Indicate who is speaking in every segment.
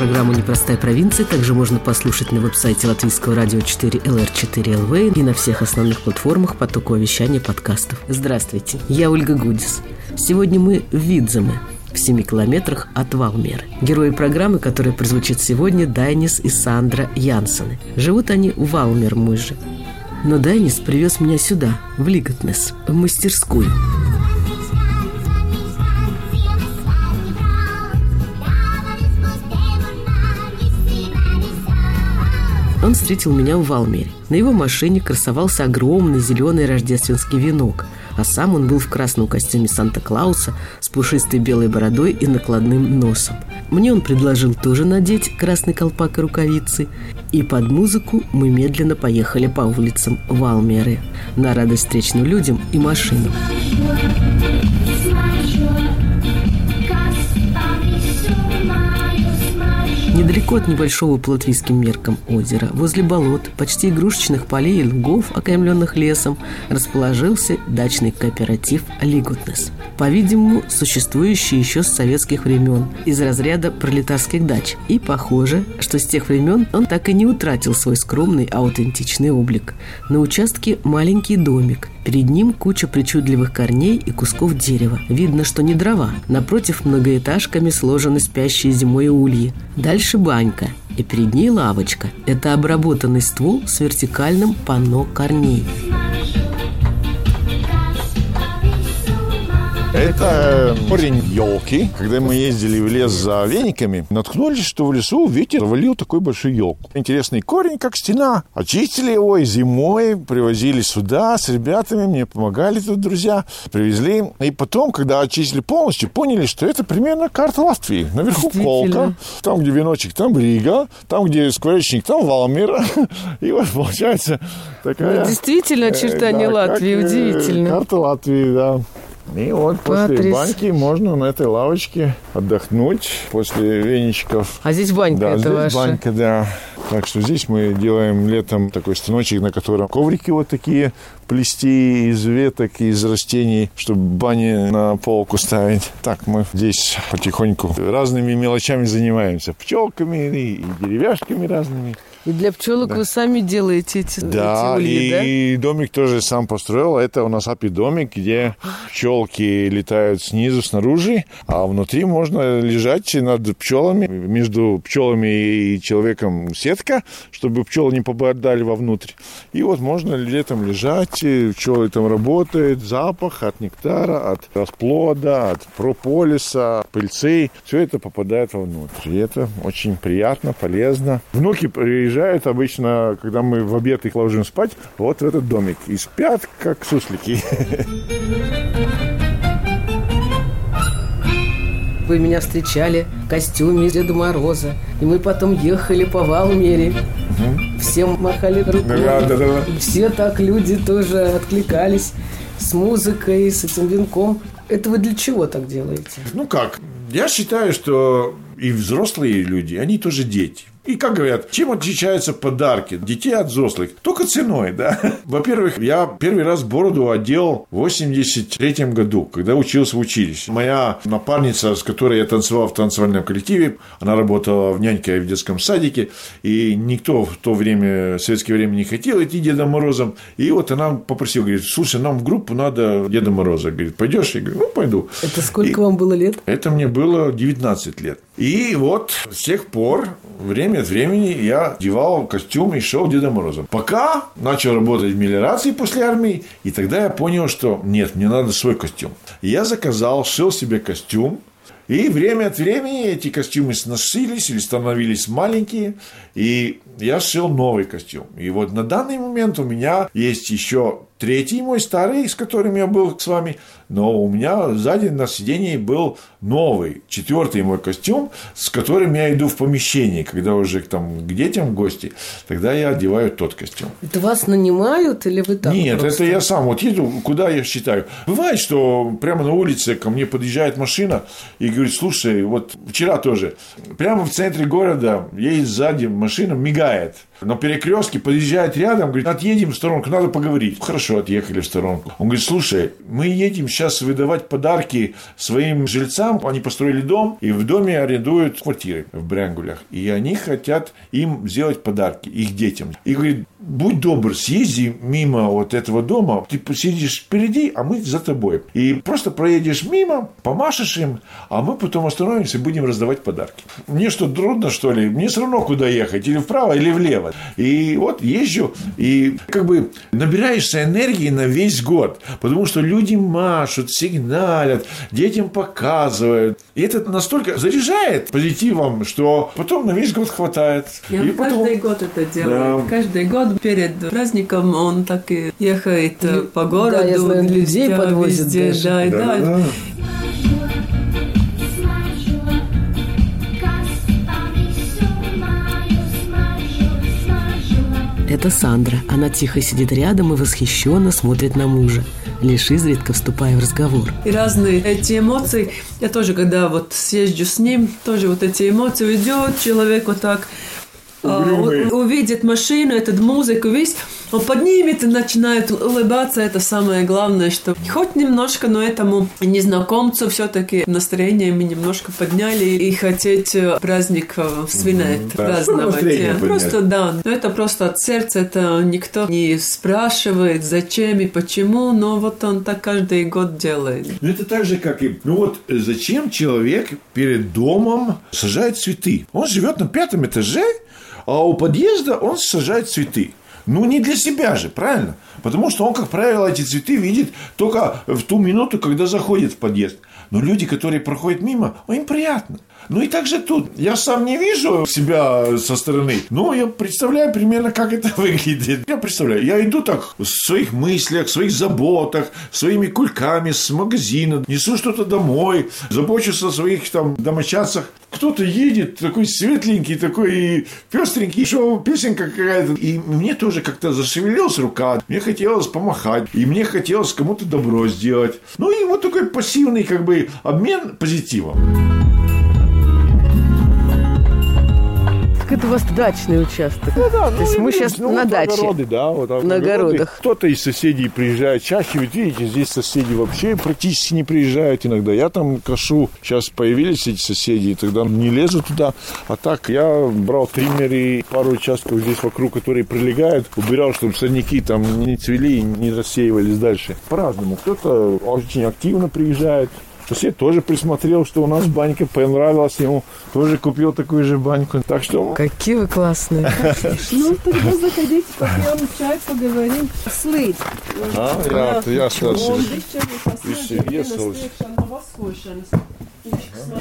Speaker 1: Программу «Непростая провинция» также можно послушать на веб-сайте латвийского радио 4 LR4LV и на всех основных платформах потокового вещания подкастов. Здравствуйте, я Ольга Гудис. Сегодня мы в Видземе, в 7 километрах от Валмеры. Герои программы, которая прозвучит сегодня, Дайнис и Сандра Янсены. Живут они в Валмер-Мыже. Но Дайнис привез меня сюда, в Лиготнес, в мастерскую – Он встретил меня в Валмере. На его машине красовался огромный зеленый рождественский венок, а сам он был в красном костюме Санта-Клауса с пушистой белой бородой и накладным носом. Мне он предложил тоже надеть красный колпак и рукавицы, и под музыку мы медленно поехали по улицам Валмеры на радость встречным людям и машинам. Недалеко от небольшого по латвийским меркам озера, возле болот, почти игрушечных полей и лугов, окаймленных лесом, расположился дачный кооператив «Лигутнес». По-видимому, существующий еще с советских времен, из разряда пролетарских дач. И похоже, что с тех времен он так и не утратил свой скромный аутентичный облик. На участке маленький домик – Перед ним куча причудливых корней и кусков дерева. Видно, что не дрова. Напротив многоэтажками сложены спящие зимой ульи. Дальше банька. И перед ней лавочка. Это обработанный ствол с вертикальным панно корней.
Speaker 2: Это корень елки. Когда мы ездили в лес за вениками, наткнулись, что в лесу ветер валил такой большой елку. Интересный корень, как стена. Очистили его и зимой привозили сюда с ребятами. Мне помогали тут друзья. Привезли. И потом, когда очистили полностью, поняли, что это примерно карта Латвии. Наверху колка. Там, где веночек, там Рига. Там, где скворечник, там Валмира. И вот получается такая...
Speaker 3: Действительно, очертания да, Латвии как, удивительно.
Speaker 2: Карта Латвии, да. И вот после Потряс. баньки можно на этой лавочке отдохнуть после веничков.
Speaker 3: А здесь банька
Speaker 2: да,
Speaker 3: это
Speaker 2: здесь
Speaker 3: ваша?
Speaker 2: банька, да. Так что здесь мы делаем летом такой станочек, на котором коврики вот такие плести из веток, из растений, чтобы бани на полку ставить. Так мы здесь потихоньку разными мелочами занимаемся. Пчелками и деревяшками разными.
Speaker 3: И для пчелок да. вы сами делаете эти,
Speaker 2: да,
Speaker 3: эти ульи,
Speaker 2: и
Speaker 3: да?
Speaker 2: и домик тоже сам построил. Это у нас апи-домик, где пчелки летают снизу, снаружи, а внутри можно лежать над пчелами. Между пчелами и человеком сетка, чтобы пчелы не попадали вовнутрь. И вот можно летом лежать, пчелы там работают, запах от нектара, от расплода, от прополиса, пыльцы. Все это попадает вовнутрь. И это очень приятно, полезно. Внуки приезжают приезжают обычно, когда мы в обед их ложим спать, вот в этот домик. И спят, как суслики.
Speaker 3: Вы меня встречали в костюме Деда Мороза. И мы потом ехали по Валмере. Угу. Все махали рукой. Да, да, да. Все так люди тоже откликались с музыкой, с этим венком. Это вы для чего так делаете?
Speaker 2: Ну как, я считаю, что и взрослые люди, они тоже дети. И, как говорят, чем отличаются подарки детей от взрослых? Только ценой, да. Во-первых, я первый раз бороду одел в 83 году, когда учился в училище. Моя напарница, с которой я танцевал в танцевальном коллективе, она работала в нянькой в детском садике, и никто в то время, в советское время не хотел идти Дедом Морозом. И вот она попросила, говорит, слушай, нам в группу надо Деда Мороза. Говорит, пойдешь? Я говорю, ну, пойду.
Speaker 3: Это сколько и вам было лет?
Speaker 2: Это мне было 19 лет. И вот с тех пор время от времени я одевал костюм и шел Дедом Морозом. Пока начал работать в мелиорации после армии, и тогда я понял, что нет, мне надо свой костюм. Я заказал, шил себе костюм, И время от времени эти костюмы сносились или становились маленькие, и я сшил новый костюм. И вот на данный момент у меня есть еще третий мой старый, с которым я был с вами, но у меня сзади на сидении был новый, четвертый мой костюм, с которым я иду в помещение, когда уже там к детям в гости, тогда я одеваю тот костюм.
Speaker 3: Это вас нанимают или вы так
Speaker 2: Нет,
Speaker 3: просто?
Speaker 2: это я сам вот еду, куда я считаю. Бывает, что прямо на улице ко мне подъезжает машина и говорит, слушай, вот вчера тоже, прямо в центре города едет сзади машина, мигает, на перекрестке подъезжает рядом, говорит, отъедем в сторонку, надо поговорить. Хорошо, отъехали в сторонку. Он говорит, слушай, мы едем сейчас выдавать подарки своим жильцам, они построили дом, и в доме арендуют квартиры в Брянгулях, и они хотят им сделать подарки, их детям. И говорит, будь добр, съезди мимо вот этого дома, ты посидишь впереди, а мы за тобой. И просто проедешь мимо, помашешь им, а мы потом остановимся и будем раздавать подарки. Мне что, трудно, что ли? Мне все равно, куда ехать, или вправо, или влево. И вот езжу, и как бы набираешься энергии на весь год, потому что люди машут, сигналят, детям показывают. И это настолько заряжает позитивом, что потом на весь год хватает.
Speaker 4: Я
Speaker 2: и потом...
Speaker 4: каждый год это делаю.
Speaker 2: Да.
Speaker 4: Каждый год перед праздником он так и ехает э, по городу.
Speaker 3: да, я знаю, людей
Speaker 4: везде,
Speaker 3: подвозит
Speaker 4: везде,
Speaker 3: даже.
Speaker 4: да, и да.
Speaker 2: Да.
Speaker 1: Это Сандра. Она тихо сидит рядом и восхищенно смотрит на мужа, лишь изредка вступая в разговор.
Speaker 4: И разные эти эмоции. Я тоже, когда вот съезжу с ним, тоже вот эти эмоции уйдет, человек вот так
Speaker 2: Угрюмый.
Speaker 4: у- увидит машину, этот музыку, весь, он поднимет и начинает улыбаться. Это самое главное, что хоть немножко, но этому незнакомцу все-таки настроение мы немножко подняли и хотеть э, праздник э, Свинет
Speaker 2: да.
Speaker 4: праздновать. Э,
Speaker 2: поднять.
Speaker 4: Просто да, но это просто от сердца, это никто не спрашивает, зачем и почему, но вот он так каждый год делает.
Speaker 2: Ну, это так же, как и... Ну, вот э, зачем человек перед домом сажает цветы? Он живет на пятом этаже, а у подъезда он сажает цветы. Ну, не для себя же, правильно? Потому что он, как правило, эти цветы видит только в ту минуту, когда заходит в подъезд. Но люди, которые проходят мимо, им приятно. Ну и так же тут. Я сам не вижу себя со стороны, но я представляю примерно, как это выглядит. Я представляю, я иду так в своих мыслях, в своих заботах, своими кульками с магазина, несу что-то домой, забочусь о своих там домочадцах. Кто-то едет такой светленький, такой пестренький, что песенка какая-то. И мне тоже как-то зашевелилась рука, мне хотелось помахать, и мне хотелось кому-то добро сделать. Ну и вот такой пассивный как бы обмен позитивом.
Speaker 3: Так это у вас дачный участок. То есть мы сейчас на даче.
Speaker 2: Огороды, да, вот
Speaker 3: На огородах.
Speaker 2: Кто-то из соседей приезжает чаще, ведь видите, здесь соседи вообще практически не приезжают иногда. Я там кашу, сейчас появились эти соседи, и тогда не лезу туда. А так я брал триммеры, пару участков здесь вокруг, которые прилегают, убирал, чтобы сорняки там не цвели и не рассеивались дальше. По-разному. Кто-то очень активно приезжает, Сосед тоже присмотрел, что у нас банька понравилась ему, тоже купил такую же баньку. Так что
Speaker 3: Какие вы классные.
Speaker 4: Ну, тогда заходите, попьем чай, поговорим. Слыть.
Speaker 2: А, jāstāsta.
Speaker 4: Visi
Speaker 2: ir iesalis.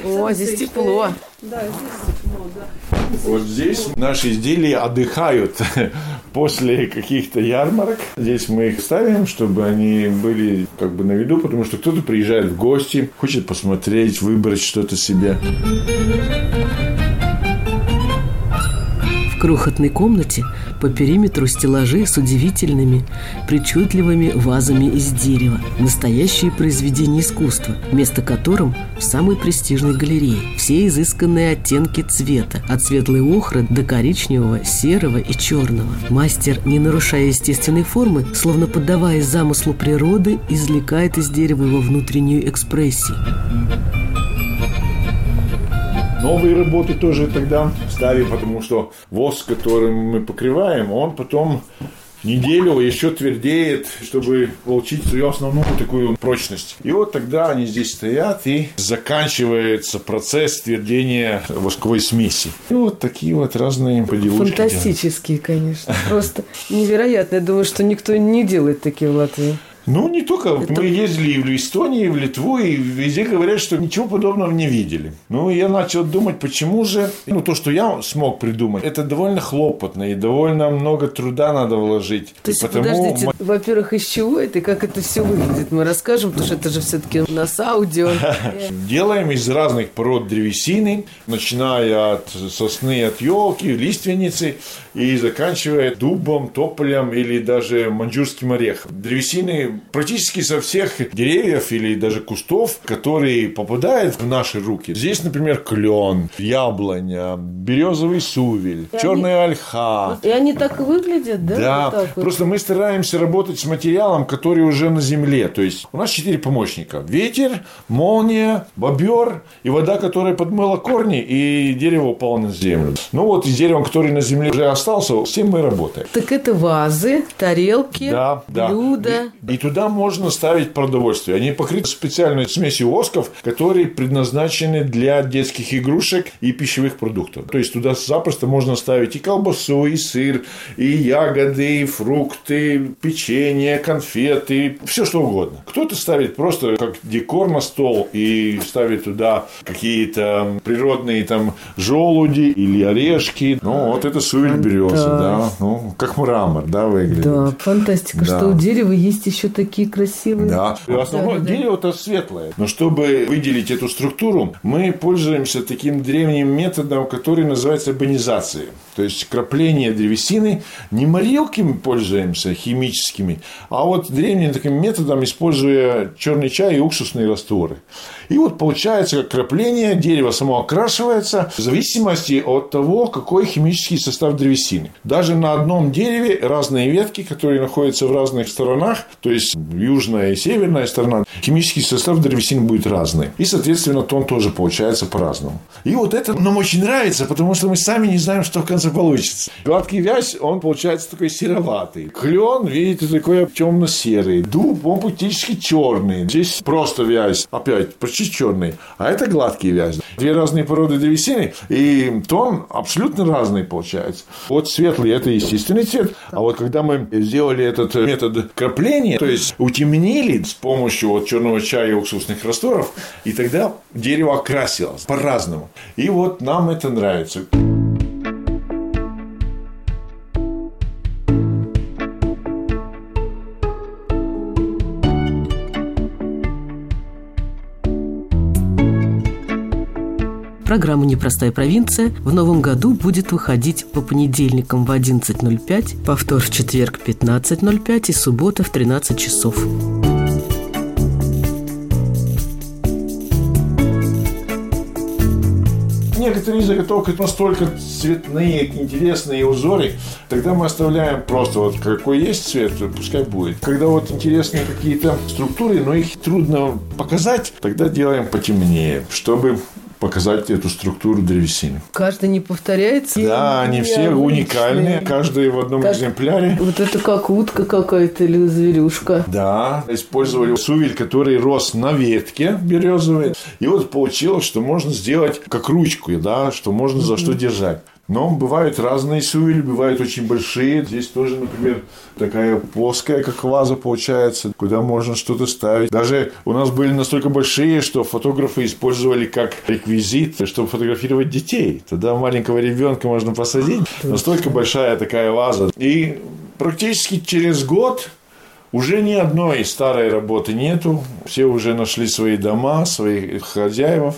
Speaker 3: О, здесь тепло.
Speaker 4: Да, здесь тепло, да.
Speaker 2: Вот здесь наши изделия отдыхают после каких-то ярмарок. Здесь мы их ставим, чтобы они были как бы на виду, потому что кто-то приезжает в гости, хочет посмотреть, выбрать что-то себе.
Speaker 1: Крохотной комнате по периметру стеллажи с удивительными, причудливыми вазами из дерева. Настоящие произведения искусства, место которым в самой престижной галерее. Все изысканные оттенки цвета, от светлой охры до коричневого, серого и черного. Мастер, не нарушая естественной формы, словно поддаваясь замыслу природы, извлекает из дерева его внутреннюю экспрессию.
Speaker 2: Новые работы тоже тогда ставим, потому что воск, которым мы покрываем, он потом неделю еще твердеет, чтобы получить свою основную такую прочность. И вот тогда они здесь стоят, и заканчивается процесс твердения восковой смеси. И вот такие вот разные поделушки.
Speaker 3: Фантастические, конечно. Просто невероятно. Я думаю, что никто не делает такие в Латвии.
Speaker 2: Ну, не только. Мы ездили и в Эстонии, и в Литву, и везде говорят, что ничего подобного не видели. Ну, я начал думать, почему же... Ну, то, что я смог придумать, это довольно хлопотно, и довольно много труда надо вложить.
Speaker 3: То есть, подождите, во-первых, из чего это и как это все выглядит? Мы расскажем, потому что это же все-таки у нас аудио.
Speaker 2: Делаем из разных пород древесины, начиная от сосны, от елки, лиственницы и заканчивая дубом, тополем или даже маньчжурским орехом. Древесины практически со всех деревьев или даже кустов, которые попадают в наши руки. Здесь, например, клен, яблоня, березовый сувель,
Speaker 3: И
Speaker 2: черная ольха.
Speaker 3: И они так и выглядят, да?
Speaker 2: Да,
Speaker 3: Вот вот.
Speaker 2: просто мы стараемся работать с материалом, который уже на земле. То есть у нас четыре помощника. Ветер, молния, бобер и вода, которая подмыла корни, и дерево упало на землю. Ну вот и с деревом, который на земле уже остался, с тем мы работаем.
Speaker 3: Так это вазы, тарелки,
Speaker 2: Да, да.
Speaker 3: блюда.
Speaker 2: И, и туда можно ставить продовольствие. Они покрыты специальной смесью восков, которые предназначены для детских игрушек и пищевых продуктов. То есть туда запросто можно ставить и колбасу, и сыр, и ягоды, и фрукты, печенье, конфеты, все что угодно. Кто-то ставит просто как декор на стол и ставит туда какие-то природные там желуди или орешки. Ну, вот это сувель березы, да. Ну, как мрамор, да, выглядит.
Speaker 3: Да, фантастика,
Speaker 2: Да.
Speaker 3: что у дерева есть еще такие красивые.
Speaker 2: Да. И Основное
Speaker 3: Да, да.
Speaker 2: дерево-то светлое. Но чтобы выделить эту структуру, мы пользуемся таким древним методом, который называется бонизацией. То есть крапление древесины не морилками пользуемся, химическими, а вот древним таким методом, используя черный чай и уксусные растворы. И вот получается как крапление, дерево само окрашивается в зависимости от того, какой химический состав древесины. Даже на одном дереве разные ветки, которые находятся в разных сторонах, то есть южная и северная сторона, химический состав древесины будет разный. И, соответственно, тон тоже получается по-разному. И вот это нам очень нравится, потому что мы сами не знаем, что в конце получится. Гладкий вязь, он получается такой сероватый. Клен, видите, такой темно-серый. Дуб, он практически черный. Здесь просто вязь, опять, почти черный. А это гладкий вязь. Две разные породы древесины, и тон абсолютно разный получается. Вот светлый – это естественный цвет, а вот когда мы сделали этот метод крапления, то есть утемнили с помощью вот черного чая и уксусных растворов, и тогда дерево окрасилось по-разному. И вот нам это нравится.
Speaker 1: Программа «Непростая провинция» в новом году будет выходить по понедельникам в 11.05, повтор в четверг в 15.05 и суббота в 13 часов.
Speaker 2: Некоторые заготовки настолько цветные, интересные узоры, тогда мы оставляем просто вот какой есть цвет, пускай будет. Когда вот интересные какие-то структуры, но их трудно показать, тогда делаем потемнее, чтобы показать эту структуру древесины.
Speaker 3: Каждый не повторяется.
Speaker 2: Да, они все уникальные, каждый в одном
Speaker 3: Так.
Speaker 2: экземпляре.
Speaker 3: Вот это как утка какая-то или зверюшка.
Speaker 2: Да, использовали сувель, который рос на ветке березовой. И вот получилось, что можно сделать как ручку, да, что можно за что держать. Но бывают разные сувели, бывают очень большие. Здесь тоже, например, такая плоская, как ваза получается, куда можно что-то ставить. Даже у нас были настолько большие, что фотографы использовали как реквизит, чтобы фотографировать детей. Тогда маленького ребенка можно посадить. Настолько большая такая ваза. И практически через год уже ни одной старой работы нету. Все уже нашли свои дома, своих хозяев.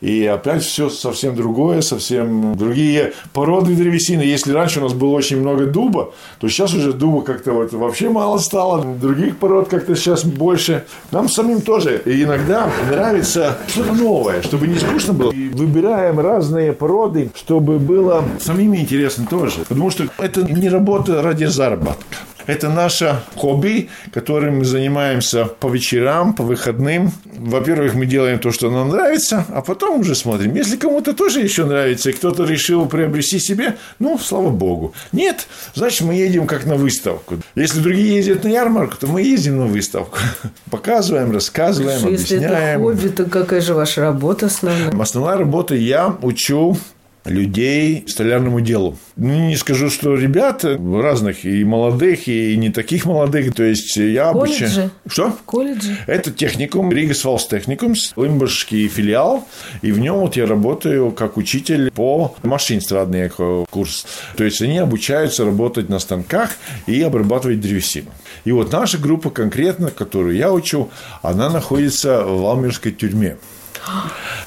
Speaker 2: И опять все совсем другое, совсем другие породы древесины. Если раньше у нас было очень много дуба, то сейчас уже дуба как-то вот вообще мало стало. Других пород как-то сейчас больше. Нам самим тоже иногда нравится что-то новое, чтобы не скучно было. И выбираем разные породы, чтобы было самим интересно тоже. Потому что это не работа ради заработка. Это наше хобби, которым мы занимаемся по вечерам, по выходным. Во-первых, мы делаем то, что нам нравится, а потом уже смотрим. Если кому-то тоже еще нравится, и кто-то решил приобрести себе, ну, слава богу. Нет, значит, мы едем как на выставку. Если другие ездят на ярмарку, то мы ездим на выставку. Показываем, рассказываем,
Speaker 3: Если это
Speaker 2: объясняем.
Speaker 3: хобби, то какая же ваша работа основная?
Speaker 2: Основная работа я учу людей столярному делу. Ну, не скажу, что ребят разных, и молодых, и не таких молодых. То есть я
Speaker 3: Колледжи?
Speaker 2: обучаю... Что?
Speaker 3: Колледжи?
Speaker 2: Это техникум, Ригас Валс Техникумс, Лимбургский филиал, и в нем вот я работаю как учитель по машинствования курс. То есть они обучаются работать на станках и обрабатывать древесину. И вот наша группа конкретно, которую я учу, она находится в Алмирской тюрьме.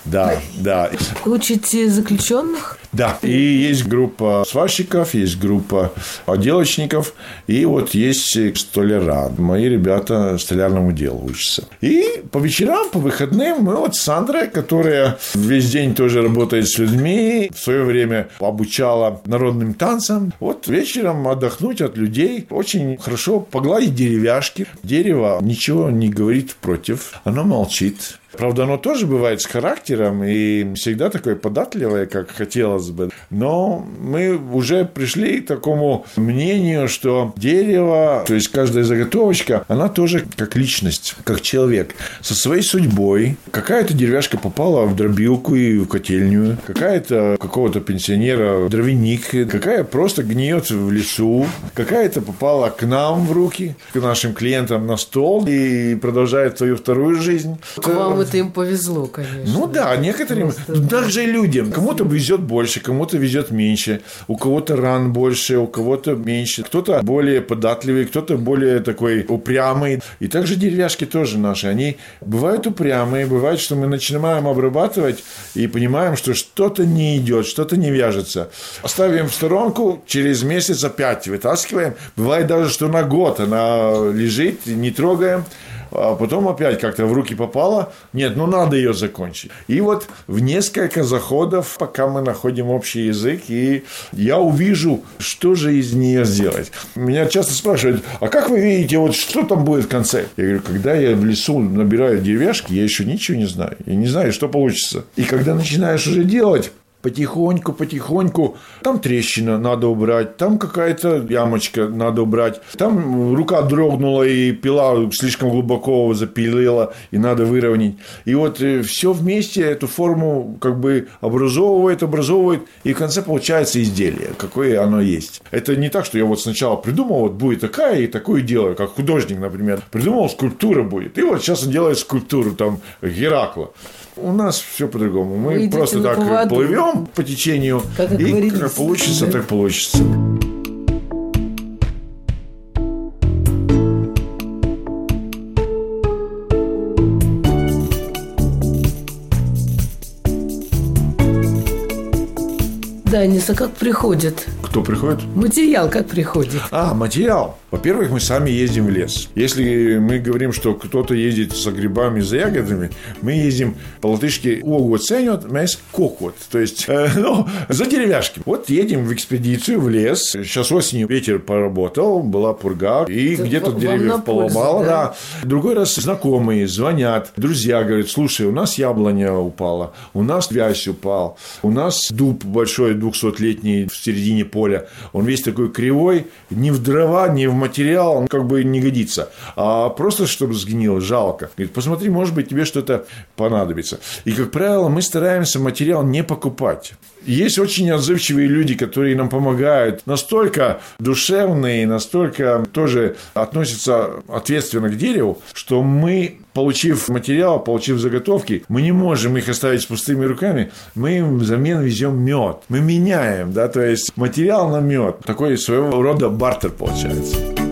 Speaker 2: Да, да.
Speaker 3: Учите заключенных?
Speaker 2: Да, и есть группа сварщиков, есть группа отделочников, и вот есть столяра. Мои ребята столярному делу учатся. И по вечерам, по выходным мы вот с Сандрой, которая весь день тоже работает с людьми, в свое время обучала народным танцам, вот вечером отдохнуть от людей. Очень хорошо погладить деревяшки. Дерево ничего не говорит против, оно молчит. Правда, оно тоже бывает с характером и всегда такое податливое, как хотелось бы. Но мы уже пришли к такому мнению, что дерево, то есть каждая заготовочка, она тоже как личность, как человек, со своей судьбой. Какая-то деревяшка попала в дробилку и в котельню, какая-то какого-то пенсионера дровяник, какая просто гниет в лесу, какая-то попала к нам в руки, к нашим клиентам на стол и продолжает свою вторую жизнь.
Speaker 3: К вам это им повезло, конечно.
Speaker 2: Ну да, некоторым, даже людям, кому-то везет больше, кому-то везет меньше, у кого-то ран больше, у кого-то меньше, кто-то более податливый, кто-то более такой упрямый. И также деревяшки тоже наши, они бывают упрямые, бывает, что мы начинаем обрабатывать и понимаем, что что-то не идет, что-то не вяжется. Оставим в сторонку, через месяц опять вытаскиваем. Бывает даже, что на год она лежит, не трогаем а потом опять как-то в руки попала. Нет, ну надо ее закончить. И вот в несколько заходов, пока мы находим общий язык, и я увижу, что же из нее сделать. Меня часто спрашивают, а как вы видите, вот что там будет в конце? Я говорю, когда я в лесу набираю деревяшки, я еще ничего не знаю. Я не знаю, что получится. И когда начинаешь уже делать, потихоньку, потихоньку. Там трещина надо убрать, там какая-то ямочка надо убрать, там рука дрогнула и пила слишком глубоко запилила и надо выровнять. И вот все вместе эту форму как бы образовывает, образовывает, и в конце получается изделие, какое оно есть. Это не так, что я вот сначала придумал, вот будет такая и такое делаю, как художник, например. Придумал, скульптура будет. И вот сейчас он делает скульптуру там Геракла. У нас все по-другому. Мы
Speaker 3: Вы
Speaker 2: просто так
Speaker 3: поводу.
Speaker 2: плывем по течению,
Speaker 3: Как
Speaker 2: и
Speaker 3: говорится,
Speaker 2: как получится,
Speaker 3: да.
Speaker 2: так получится.
Speaker 3: Да, Ниса, как приходит?
Speaker 2: Кто приходит?
Speaker 3: Материал как приходит?
Speaker 2: А, материал. Во-первых, мы сами ездим в лес. Если мы говорим, что кто-то ездит за грибами, за ягодами, мы ездим по-латышски «уого ценят», mēs кокот. То есть, э, ну, за деревяшки. Вот едем в экспедицию в лес. Сейчас осенью ветер поработал, была пурга, и
Speaker 3: Это
Speaker 2: где-то деревьев
Speaker 3: пользу,
Speaker 2: поломало.
Speaker 3: да?
Speaker 2: Да. Другой раз знакомые звонят, друзья говорят, слушай, у нас яблоня упала, у нас вязь упал, у нас дуб большой, 200-летний в середине поля, он весь такой кривой, ни в дрова, ни в материал, он как бы не годится, а просто чтобы сгнил, жалко. Говорит, посмотри, может быть, тебе что-то понадобится. И, как правило, мы стараемся материал не покупать. Есть очень отзывчивые люди, которые нам помогают, настолько душевные, настолько тоже относятся ответственно к дереву, что мы, получив материал, получив заготовки, мы не можем их оставить с пустыми руками, мы им взамен везем мед. Мы меняем, да, то есть материал на мед. Такой своего рода бартер получается.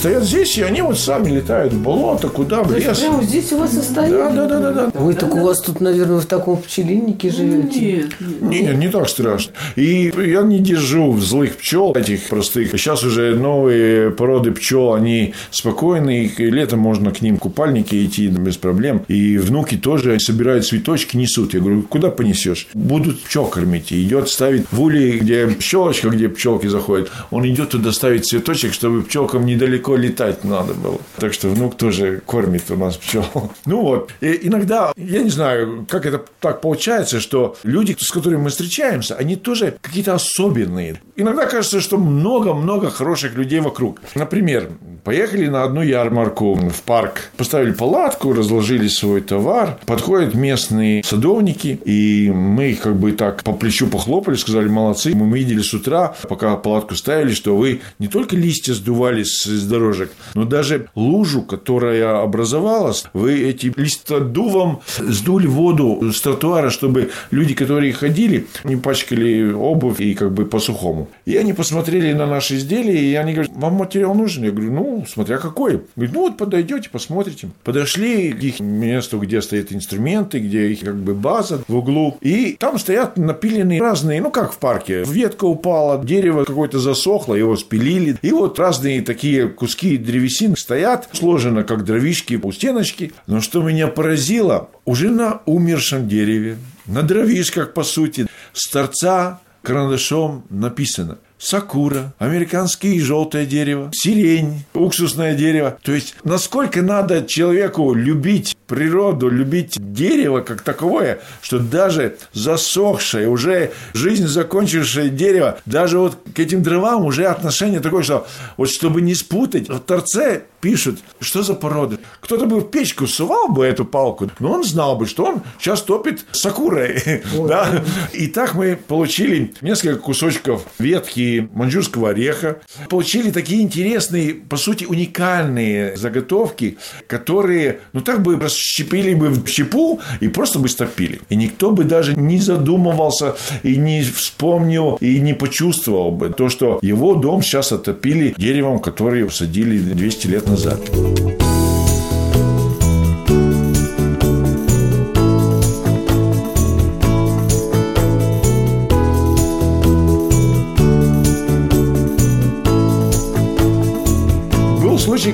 Speaker 2: Стоят здесь, и они вот сами летают в болото, куда, в
Speaker 3: То есть
Speaker 2: лес.
Speaker 3: прямо здесь у вас остается?
Speaker 2: Да, да, да, да, да.
Speaker 3: Вы так у вас тут, наверное, в таком пчелиннике живете.
Speaker 4: Нет, нет.
Speaker 2: Не, так страшно. И я не держу злых пчел, этих простых. Сейчас уже новые породы пчел, они спокойные, и летом можно к ним купальники идти без проблем. И внуки тоже собирают цветочки, несут. Я говорю, куда понесешь? Будут пчел кормить. И идет ставить в улей, где щелочка, где пчелки заходят. Он идет туда ставить цветочек, чтобы пчелкам недалеко летать надо было. Так что внук тоже кормит у нас пчел. Ну вот. И иногда, я не знаю, как это так получается, что люди, с которыми мы встречаемся, они тоже какие-то особенные. Иногда кажется, что много-много хороших людей вокруг. Например, Поехали на одну ярмарку в парк. Поставили палатку, разложили свой товар. Подходят местные садовники, и мы их как бы так по плечу похлопали, сказали, молодцы. Мы видели с утра, пока палатку ставили, что вы не только листья сдували с дорожек, но даже лужу, которая образовалась, вы эти листодувом сдули воду с тротуара, чтобы люди, которые ходили, не пачкали обувь и как бы по сухому. И они посмотрели на наши изделия, и они говорят, вам материал нужен? Я говорю, ну, смотря какой. Говорит, ну, вот подойдете, посмотрите. Подошли к их месту, где стоят инструменты, где их как бы база в углу. И там стоят напиленные разные, ну, как в парке. Ветка упала, дерево какое-то засохло, его спилили. И вот разные такие куски древесины стоят, сложено как дровишки у стеночки. Но что меня поразило, уже на умершем дереве, на дровишках, по сути, с торца карандашом написано Сакура, американское желтое дерево, сирень, уксусное дерево. То есть, насколько надо человеку любить природу, любить дерево как таковое, что даже засохшее, уже жизнь закончившее дерево, даже вот к этим дровам уже отношение такое, что вот чтобы не спутать, в торце пишут, что за порода. Кто-то бы в печку сувал бы эту палку, но он знал бы, что он сейчас топит сакурой. да? И так мы получили несколько кусочков ветки маньчжурского ореха, получили такие интересные, по сути, уникальные заготовки, которые, ну, так бы расщепили бы в щепу и просто бы стопили. И никто бы даже не задумывался и не вспомнил и не почувствовал бы то, что его дом сейчас отопили деревом, которое садили 200 лет назад. Был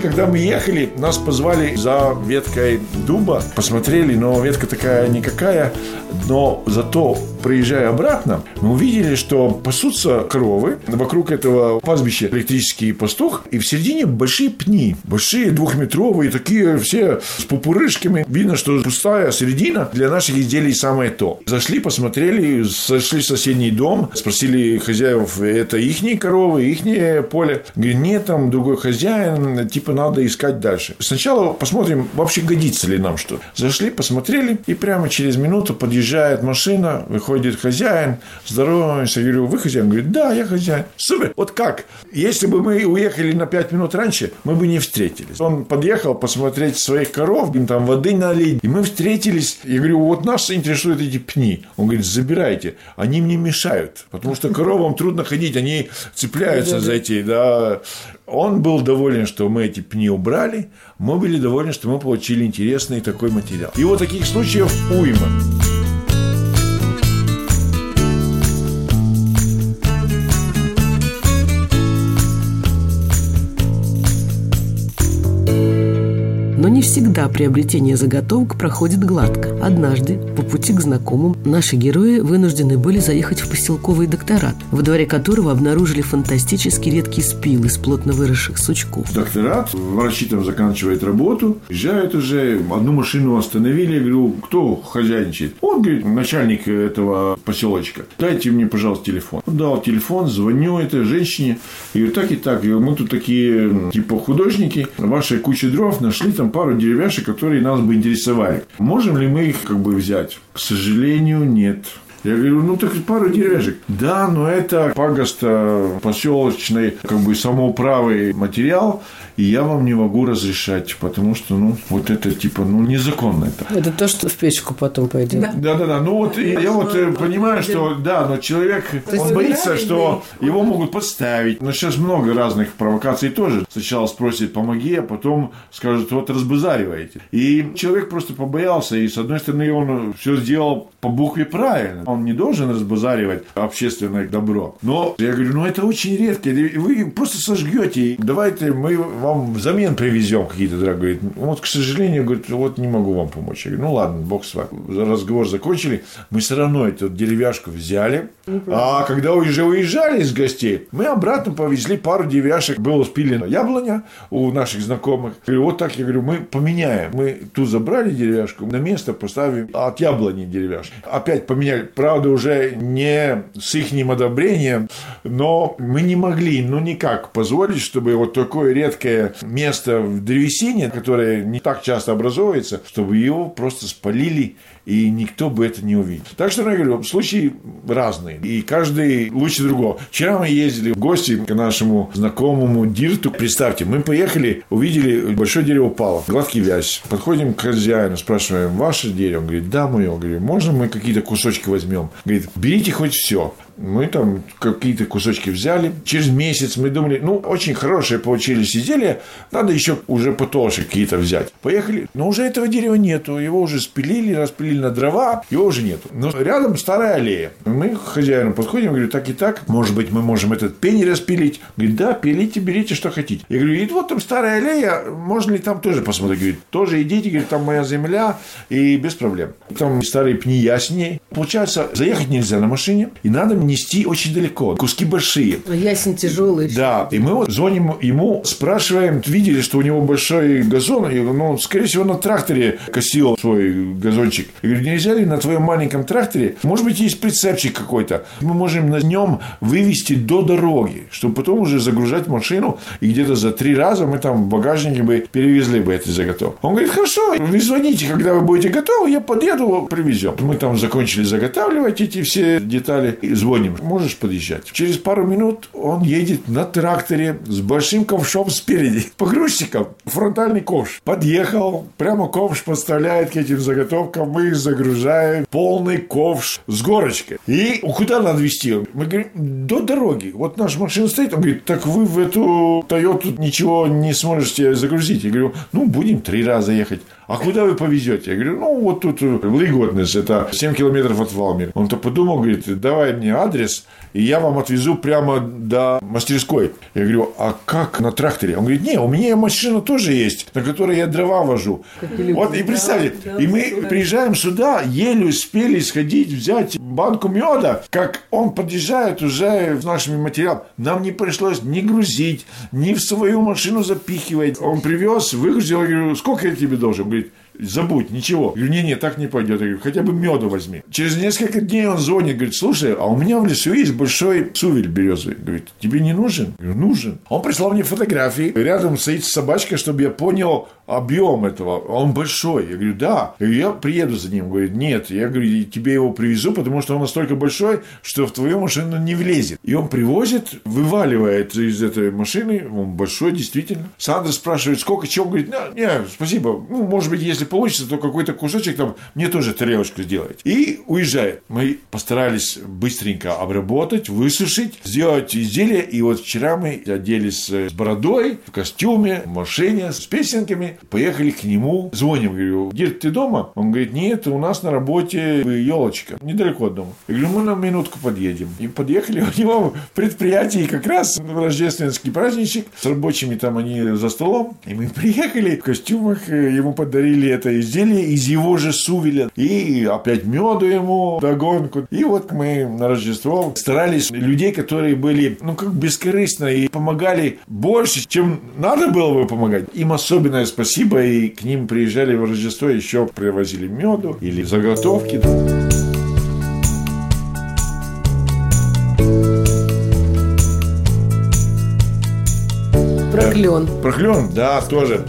Speaker 2: когда мы ехали, нас позвали за веткой дуба, посмотрели, но ветка такая никакая, но зато проезжая обратно, мы увидели, что пасутся коровы, вокруг этого пастбища электрический пастух, и в середине большие пни, большие двухметровые, такие все с пупырышками. Видно, что пустая середина для наших изделий самое то. Зашли, посмотрели, зашли в соседний дом, спросили хозяев, это ихние коровы, ихнее поле. Говорит, нет, там другой хозяин, типа надо искать дальше. Сначала посмотрим, вообще годится ли нам что. Зашли, посмотрели, и прямо через минуту подъезжает машина, выходит хозяин, здороваемся, говорю, вы хозяин? Говорит, да, я хозяин. Супер, вот как? Если бы мы уехали на 5 минут раньше, мы бы не встретились. Он подъехал посмотреть своих коров, им там воды налить, и мы встретились. Я говорю, вот нас интересуют эти пни. Он говорит, забирайте, они мне мешают, потому что коровам трудно ходить, они цепляются за эти, да. Он был доволен, что мы эти пни убрали, мы были довольны, что мы получили интересный такой материал. И вот таких случаев уйма.
Speaker 1: Всегда приобретение заготовок проходит гладко. Однажды, по пути к знакомым, наши герои вынуждены были заехать в поселковый докторат, во дворе которого обнаружили фантастически редкий спил из плотно выросших сучков.
Speaker 2: Докторат, врачи там заканчивают работу, приезжают уже, одну машину остановили, говорю, кто хозяйничает? Он говорит, начальник этого поселочка, дайте мне, пожалуйста, телефон. Он дал телефон, звоню этой женщине, и говорю, так и так, говорю, мы тут такие, типа, художники, вашей куче дров нашли там пару деревяшек, которые нас бы интересовали. Можем ли мы их как бы взять? К сожалению, нет. Я говорю, ну так пару деревяшек. Да, но это пагоста поселочный, как бы самоуправый материал, и я вам не могу разрешать, потому что, ну, вот это типа, ну, незаконно это.
Speaker 3: Это то, что в печку потом пойдет.
Speaker 4: Да.
Speaker 2: Да, да, да. Ну вот и я вот э, понимаю, что да, но человек, он боится, что его могут подставить. Но сейчас много разных провокаций тоже. Сначала спросит, помоги, а потом скажут, вот разбазариваете. И человек просто побоялся, и с одной стороны он все сделал по букве правильно. Он не должен разбазаривать общественное добро. Но я говорю, ну это очень редко. И Вы просто сожгете. Давайте мы вам взамен привезем какие-то дрова. Говорит, вот, к сожалению, говорит, вот не могу вам помочь. Я говорю, ну ладно, бог с вами. Разговор закончили. Мы все равно эту деревяшку взяли. А когда уже уезжали из гостей, мы обратно повезли пару деревяшек. Было спилено яблоня у наших знакомых. Я говорю, вот так, я говорю, мы поменяем. Мы ту забрали деревяшку, на место поставим от яблони деревяшку. Опять поменяли. Правда, уже не с их одобрением, но мы не могли, ну никак позволить, чтобы вот такое редкое место в древесине, которое не так часто образовывается, чтобы его просто спалили и никто бы это не увидел. Так что, я говорю, случаи разные, и каждый лучше другого. Вчера мы ездили в гости к нашему знакомому Дирту. Представьте, мы поехали, увидели большое дерево упало, гладкий вязь. Подходим к хозяину, спрашиваем, ваше дерево? Он говорит, да, мое. Говорю, можно мы какие-то кусочки возьмем? Говорит, берите хоть все. Мы там какие-то кусочки взяли. Через месяц мы думали, ну, очень хорошие получились изделия, надо еще уже потолще какие-то взять. Поехали, но уже этого дерева нету, его уже спилили, распилили на дрова, его уже нету. Но рядом старая аллея. Мы к хозяину подходим, говорю, так и так, может быть, мы можем этот пень распилить. Говорит, да, пилите, берите, что хотите. Я говорю, и вот там старая аллея, можно ли там тоже посмотреть? Говорит, тоже идите, говорит, там моя земля, и без проблем. Там старые пни яснее. Получается, заехать нельзя на машине, и надо нести очень далеко. Куски большие.
Speaker 3: Ясень тяжелый.
Speaker 2: Да, и мы вот звоним ему, спрашиваем, видели, что у него большой газон, и, ну, скорее всего, на тракторе косил свой газончик. Я говорю, нельзя ли на твоем маленьком тракторе, может быть, есть прицепчик какой-то, мы можем на нем вывести до дороги, чтобы потом уже загружать машину, и где-то за три раза мы там в багажнике бы перевезли бы эти заготовки. Он говорит, хорошо, вы звоните, когда вы будете готовы, я подъеду, привезем. Мы там закончили заготавливать эти все детали и звоним. Можешь подъезжать? Через пару минут он едет на тракторе с большим ковшом спереди. Погрузчиком. Фронтальный ковш. Подъехал. Прямо ковш поставляет к этим заготовкам. Мы их загружаем. Полный ковш с горочкой. И куда надо везти? Мы говорим, до дороги. Вот наша машина стоит. Он говорит, так вы в эту Тойоту ничего не сможете загрузить. Я говорю, ну, будем три раза ехать. А куда вы повезете? Я говорю, ну, вот тут Лиготнес, это 7 километров от Валмира. Он то подумал, говорит, давай мне адрес, и я вам отвезу прямо до мастерской. Я говорю, а как на тракторе? Он говорит, не, у меня машина тоже есть, на которой я дрова вожу. Вот, и представьте, и мы приезжаем сюда, еле успели сходить, взять банку меда, как он подъезжает уже с нашими материалами. Нам не пришлось ни грузить, ни в свою машину запихивать. Он привез, выгрузил, я говорю, сколько я тебе должен? Забудь, ничего. Я говорю, не-не, так не пойдет. Я говорю, хотя бы меду возьми. Через несколько дней он звонит, говорит, слушай, а у меня в лесу есть большой сувель березовый. Говорит, тебе не нужен? Я говорю, нужен. Он прислал мне фотографии. Рядом стоит собачка, чтобы я понял объем этого. Он большой. Я говорю, да. Я, я приеду за ним. Говорит, нет. Я говорю, тебе его привезу, потому что он настолько большой, что в твою машину не влезет. И он привозит, вываливает из этой машины. Он большой, действительно. Сандра спрашивает, сколько чего? Говорит, не, не, спасибо. Ну, может быть, если получится, то какой-то кусочек там мне тоже тарелочку сделать. И уезжает. Мы постарались быстренько обработать, высушить, сделать изделие. И вот вчера мы оделись с бородой, в костюме, в машине, с песенками. Поехали к нему. Звоним, говорю, Дед, ты дома? Он говорит, нет, у нас на работе елочка. Недалеко от дома. Я говорю, мы на минутку подъедем. И подъехали у него в предприятии как раз рождественский праздничек. С рабочими там они за столом. И мы приехали в костюмах. Ему подарили это изделие из его же сувеля. И опять меду ему догонку. И вот мы на Рождество старались людей, которые были, ну, как бескорыстно и помогали больше, чем надо было бы помогать. Им особенное спасибо, и к ним приезжали в Рождество, еще привозили меду или заготовки.
Speaker 3: Про клен.
Speaker 2: Про клен, да, тоже.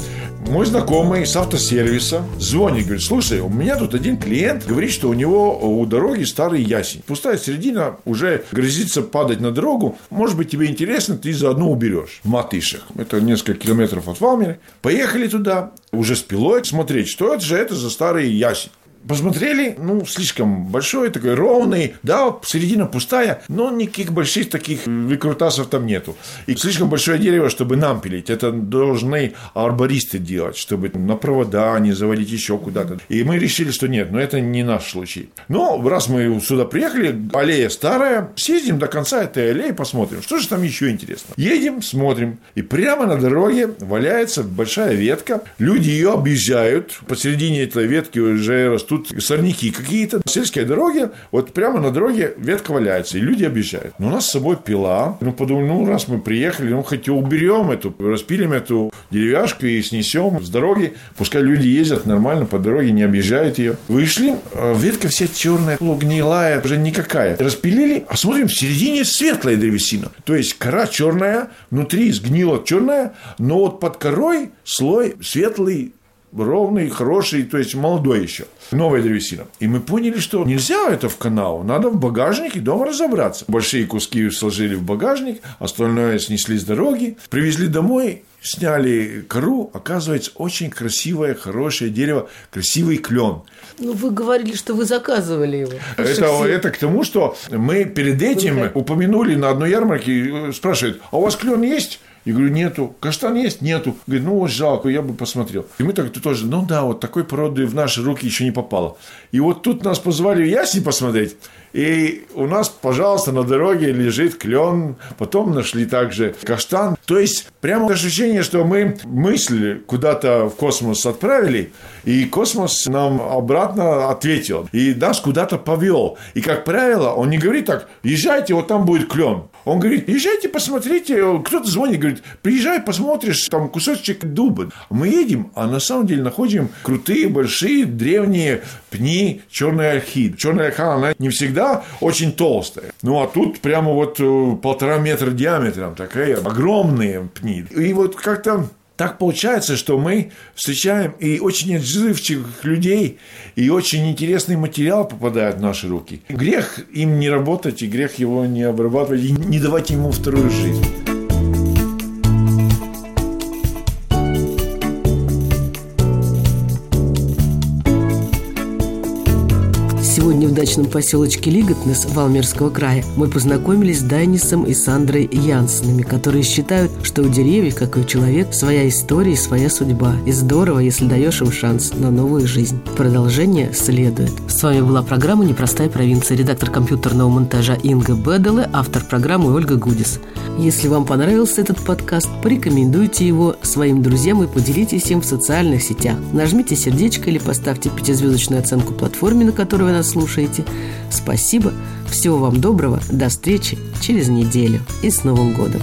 Speaker 2: Мой знакомый с автосервиса звонит, говорит, слушай, у меня тут один клиент говорит, что у него у дороги старый ясень. Пустая середина уже грозится падать на дорогу. Может быть, тебе интересно, ты заодно уберешь в Матышах. Это несколько километров от Валмира. Поехали туда, уже с пилой, смотреть, что это же это за старый ясень. Посмотрели, ну, слишком большой, такой ровный, да, середина пустая, но никаких больших таких выкрутасов там нету. И слишком большое дерево, чтобы нам пилить. Это должны арбористы делать, чтобы на провода не заводить еще куда-то. И мы решили, что нет, но это не наш случай. Но раз мы сюда приехали, аллея старая, съездим до конца этой аллеи, посмотрим, что же там еще интересно. Едем, смотрим, и прямо на дороге валяется большая ветка, люди ее объезжают, посередине этой ветки уже растут растут сорняки какие-то. Сельские дороги, вот прямо на дороге ветка валяется, и люди объезжают. Но у нас с собой пила. Ну, подумали, ну, раз мы приехали, ну, хоть и уберем эту, распилим эту деревяшку и снесем с дороги. Пускай люди ездят нормально по дороге, не объезжают ее. Вышли, а ветка вся черная, гнилая, уже никакая. Распилили, а смотрим, в середине светлая древесина. То есть кора черная, внутри сгнила черная, но вот под корой слой светлый, ровный, хороший, то есть молодой еще. Новая древесина. И мы поняли, что нельзя это в канал, надо в багажнике дома разобраться. Большие куски сложили в багажник, остальное снесли с дороги, привезли домой, сняли кору, оказывается, очень красивое, хорошее дерево, красивый клен.
Speaker 3: Ну, вы говорили, что вы заказывали его.
Speaker 2: Это, это к тому, что мы перед этим упомянули на одной ярмарке, спрашивают, а у вас клен есть? Я говорю, нету. Каштан есть? Нету. Говорит, ну вот жалко, я бы посмотрел. И мы так тоже, ну да, вот такой породы в наши руки еще не попало. И вот тут нас позвали в Ясни посмотреть. И у нас, пожалуйста, на дороге лежит клен, потом нашли также каштан. То есть, прямо ощущение, что мы мысль куда-то в космос отправили, и космос нам обратно ответил, и нас куда-то повел. И, как правило, он не говорит так, езжайте, вот там будет клен. Он говорит, езжайте, посмотрите. Кто-то звонит, говорит, приезжай, посмотришь, там кусочек дуба. Мы едем, а на самом деле находим крутые, большие, древние пни черной ольхи. Черная ольха, она не всегда очень толстая. Ну, а тут прямо вот э, полтора метра диаметром, такая огромные пни. И вот как-то так получается, что мы встречаем и очень отзывчивых людей, и очень интересный материал попадает в наши руки. Грех им не работать, и грех его не обрабатывать, и не давать ему вторую жизнь.
Speaker 1: Сегодня в дачном поселочке Лиготнес Валмерского края мы познакомились с Дайнисом и Сандрой Янсенами, которые считают, что у деревьев, как и у человека, своя история и своя судьба. И здорово, если даешь им шанс на новую жизнь. Продолжение следует. С вами была программа «Непростая провинция». Редактор компьютерного монтажа Инга Беделе, автор программы Ольга Гудис. Если вам понравился этот подкаст, порекомендуйте его своим друзьям и поделитесь им в социальных сетях. Нажмите сердечко или поставьте пятизвездочную оценку платформе, на которой вы нас слушаете. Спасибо. Всего вам доброго. До встречи через неделю. И с Новым годом.